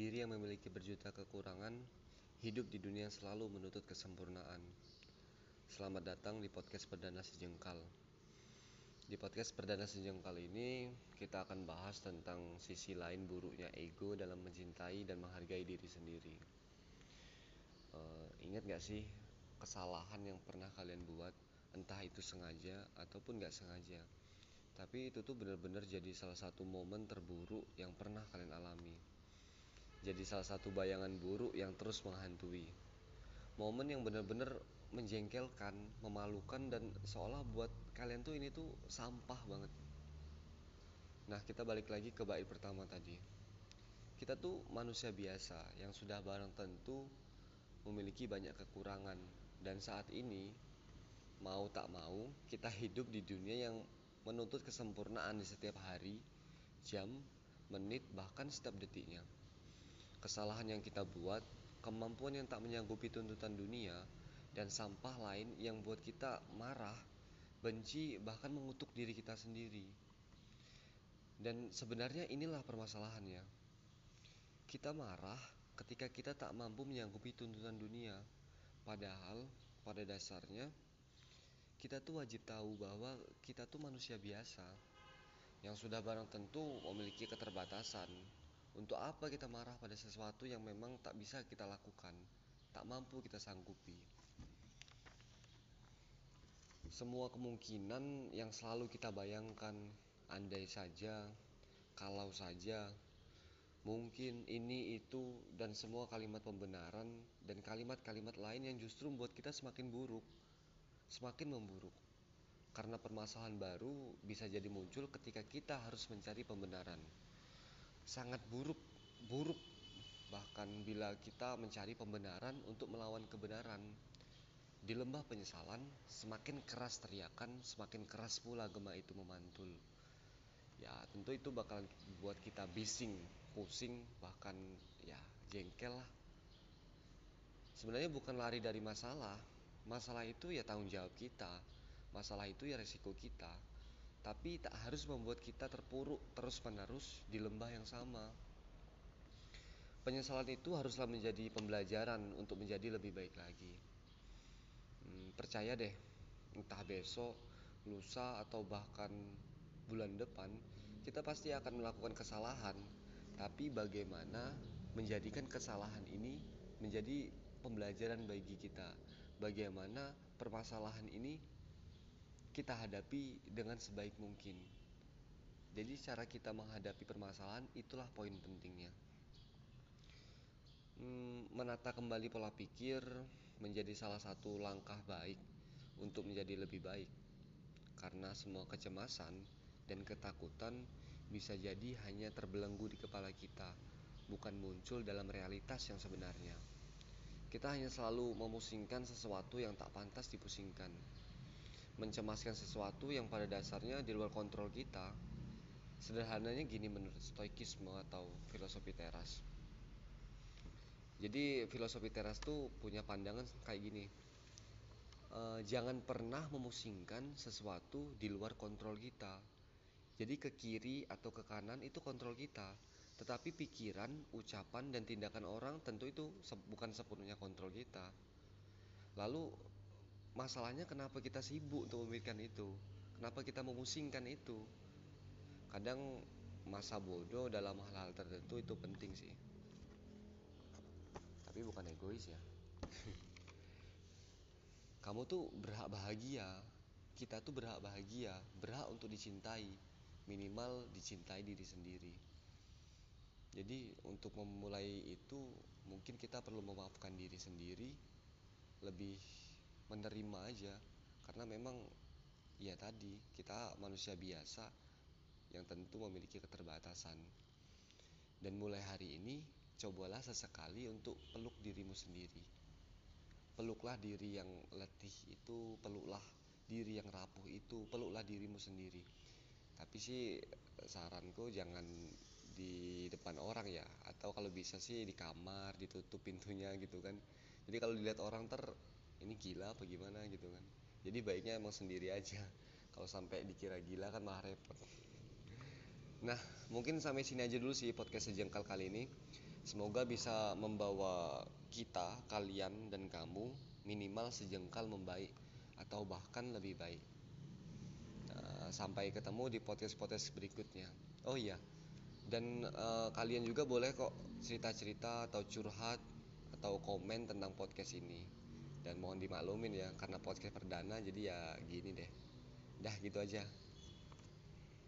Diri yang memiliki berjuta kekurangan, hidup di dunia yang selalu menuntut kesempurnaan. Selamat datang di podcast Perdana Sejengkal. Di podcast Perdana Sejengkal ini, kita akan bahas tentang sisi lain buruknya ego dalam mencintai dan menghargai diri sendiri. Uh, ingat gak sih kesalahan yang pernah kalian buat, entah itu sengaja ataupun gak sengaja. Tapi itu tuh benar-benar jadi salah satu momen terburuk yang pernah kalian alami jadi salah satu bayangan buruk yang terus menghantui. Momen yang benar-benar menjengkelkan, memalukan dan seolah buat kalian tuh ini tuh sampah banget. Nah, kita balik lagi ke bait pertama tadi. Kita tuh manusia biasa yang sudah barang tentu memiliki banyak kekurangan dan saat ini mau tak mau kita hidup di dunia yang menuntut kesempurnaan di setiap hari, jam, menit, bahkan setiap detiknya kesalahan yang kita buat, kemampuan yang tak menyanggupi tuntutan dunia, dan sampah lain yang buat kita marah, benci, bahkan mengutuk diri kita sendiri. Dan sebenarnya inilah permasalahannya. Kita marah ketika kita tak mampu menyanggupi tuntutan dunia. Padahal pada dasarnya kita tuh wajib tahu bahwa kita tuh manusia biasa yang sudah barang tentu memiliki keterbatasan, untuk apa kita marah pada sesuatu yang memang tak bisa kita lakukan, tak mampu kita sanggupi? Semua kemungkinan yang selalu kita bayangkan, andai saja, kalau saja, mungkin ini itu dan semua kalimat pembenaran dan kalimat-kalimat lain yang justru membuat kita semakin buruk, semakin memburuk. Karena permasalahan baru bisa jadi muncul ketika kita harus mencari pembenaran sangat buruk buruk. Bahkan bila kita mencari pembenaran untuk melawan kebenaran di lembah penyesalan semakin keras teriakan semakin keras pula gema itu memantul. Ya tentu itu bakalan buat kita bising pusing bahkan ya jengkel lah. Sebenarnya bukan lari dari masalah. Masalah itu ya tanggung jawab kita. Masalah itu ya resiko kita tapi tak harus membuat kita terpuruk terus-menerus di lembah yang sama. Penyesalan itu haruslah menjadi pembelajaran untuk menjadi lebih baik lagi. Hmm, percaya deh, entah besok, lusa, atau bahkan bulan depan, kita pasti akan melakukan kesalahan. Tapi bagaimana menjadikan kesalahan ini menjadi pembelajaran bagi kita? Bagaimana permasalahan ini kita hadapi dengan sebaik mungkin. Jadi cara kita menghadapi permasalahan itulah poin pentingnya. Hmm, menata kembali pola pikir menjadi salah satu langkah baik untuk menjadi lebih baik. Karena semua kecemasan dan ketakutan bisa jadi hanya terbelenggu di kepala kita, bukan muncul dalam realitas yang sebenarnya. Kita hanya selalu memusingkan sesuatu yang tak pantas dipusingkan mencemaskan sesuatu yang pada dasarnya di luar kontrol kita. Sederhananya gini menurut stoikisme atau filosofi teras. Jadi filosofi teras tuh punya pandangan kayak gini. E, jangan pernah memusingkan sesuatu di luar kontrol kita. Jadi ke kiri atau ke kanan itu kontrol kita. Tetapi pikiran, ucapan, dan tindakan orang tentu itu bukan sepenuhnya kontrol kita. Lalu masalahnya kenapa kita sibuk untuk memikirkan itu? Kenapa kita memusingkan itu? Kadang masa bodoh dalam hal-hal tertentu itu penting sih. Tapi bukan egois ya. Kamu tuh berhak bahagia. Kita tuh berhak bahagia. Berhak untuk dicintai. Minimal dicintai diri sendiri. Jadi untuk memulai itu mungkin kita perlu memaafkan diri sendiri. Lebih menerima aja. Karena memang ya tadi kita manusia biasa yang tentu memiliki keterbatasan. Dan mulai hari ini cobalah sesekali untuk peluk dirimu sendiri. Peluklah diri yang letih itu peluklah diri yang rapuh itu peluklah dirimu sendiri. Tapi sih saranku jangan di depan orang ya. Atau kalau bisa sih di kamar ditutup pintunya gitu kan. Jadi kalau dilihat orang ter ini gila apa gimana gitu kan jadi baiknya emang sendiri aja kalau sampai dikira gila kan malah repot nah mungkin sampai sini aja dulu sih podcast sejengkal kali ini Semoga bisa membawa kita, kalian, dan kamu minimal sejengkal membaik atau bahkan lebih baik. Nah, sampai ketemu di podcast-podcast berikutnya. Oh iya, dan uh, kalian juga boleh kok cerita-cerita atau curhat atau komen tentang podcast ini. Dan mohon dimaklumin ya, karena podcast perdana jadi ya gini deh. Dah gitu aja.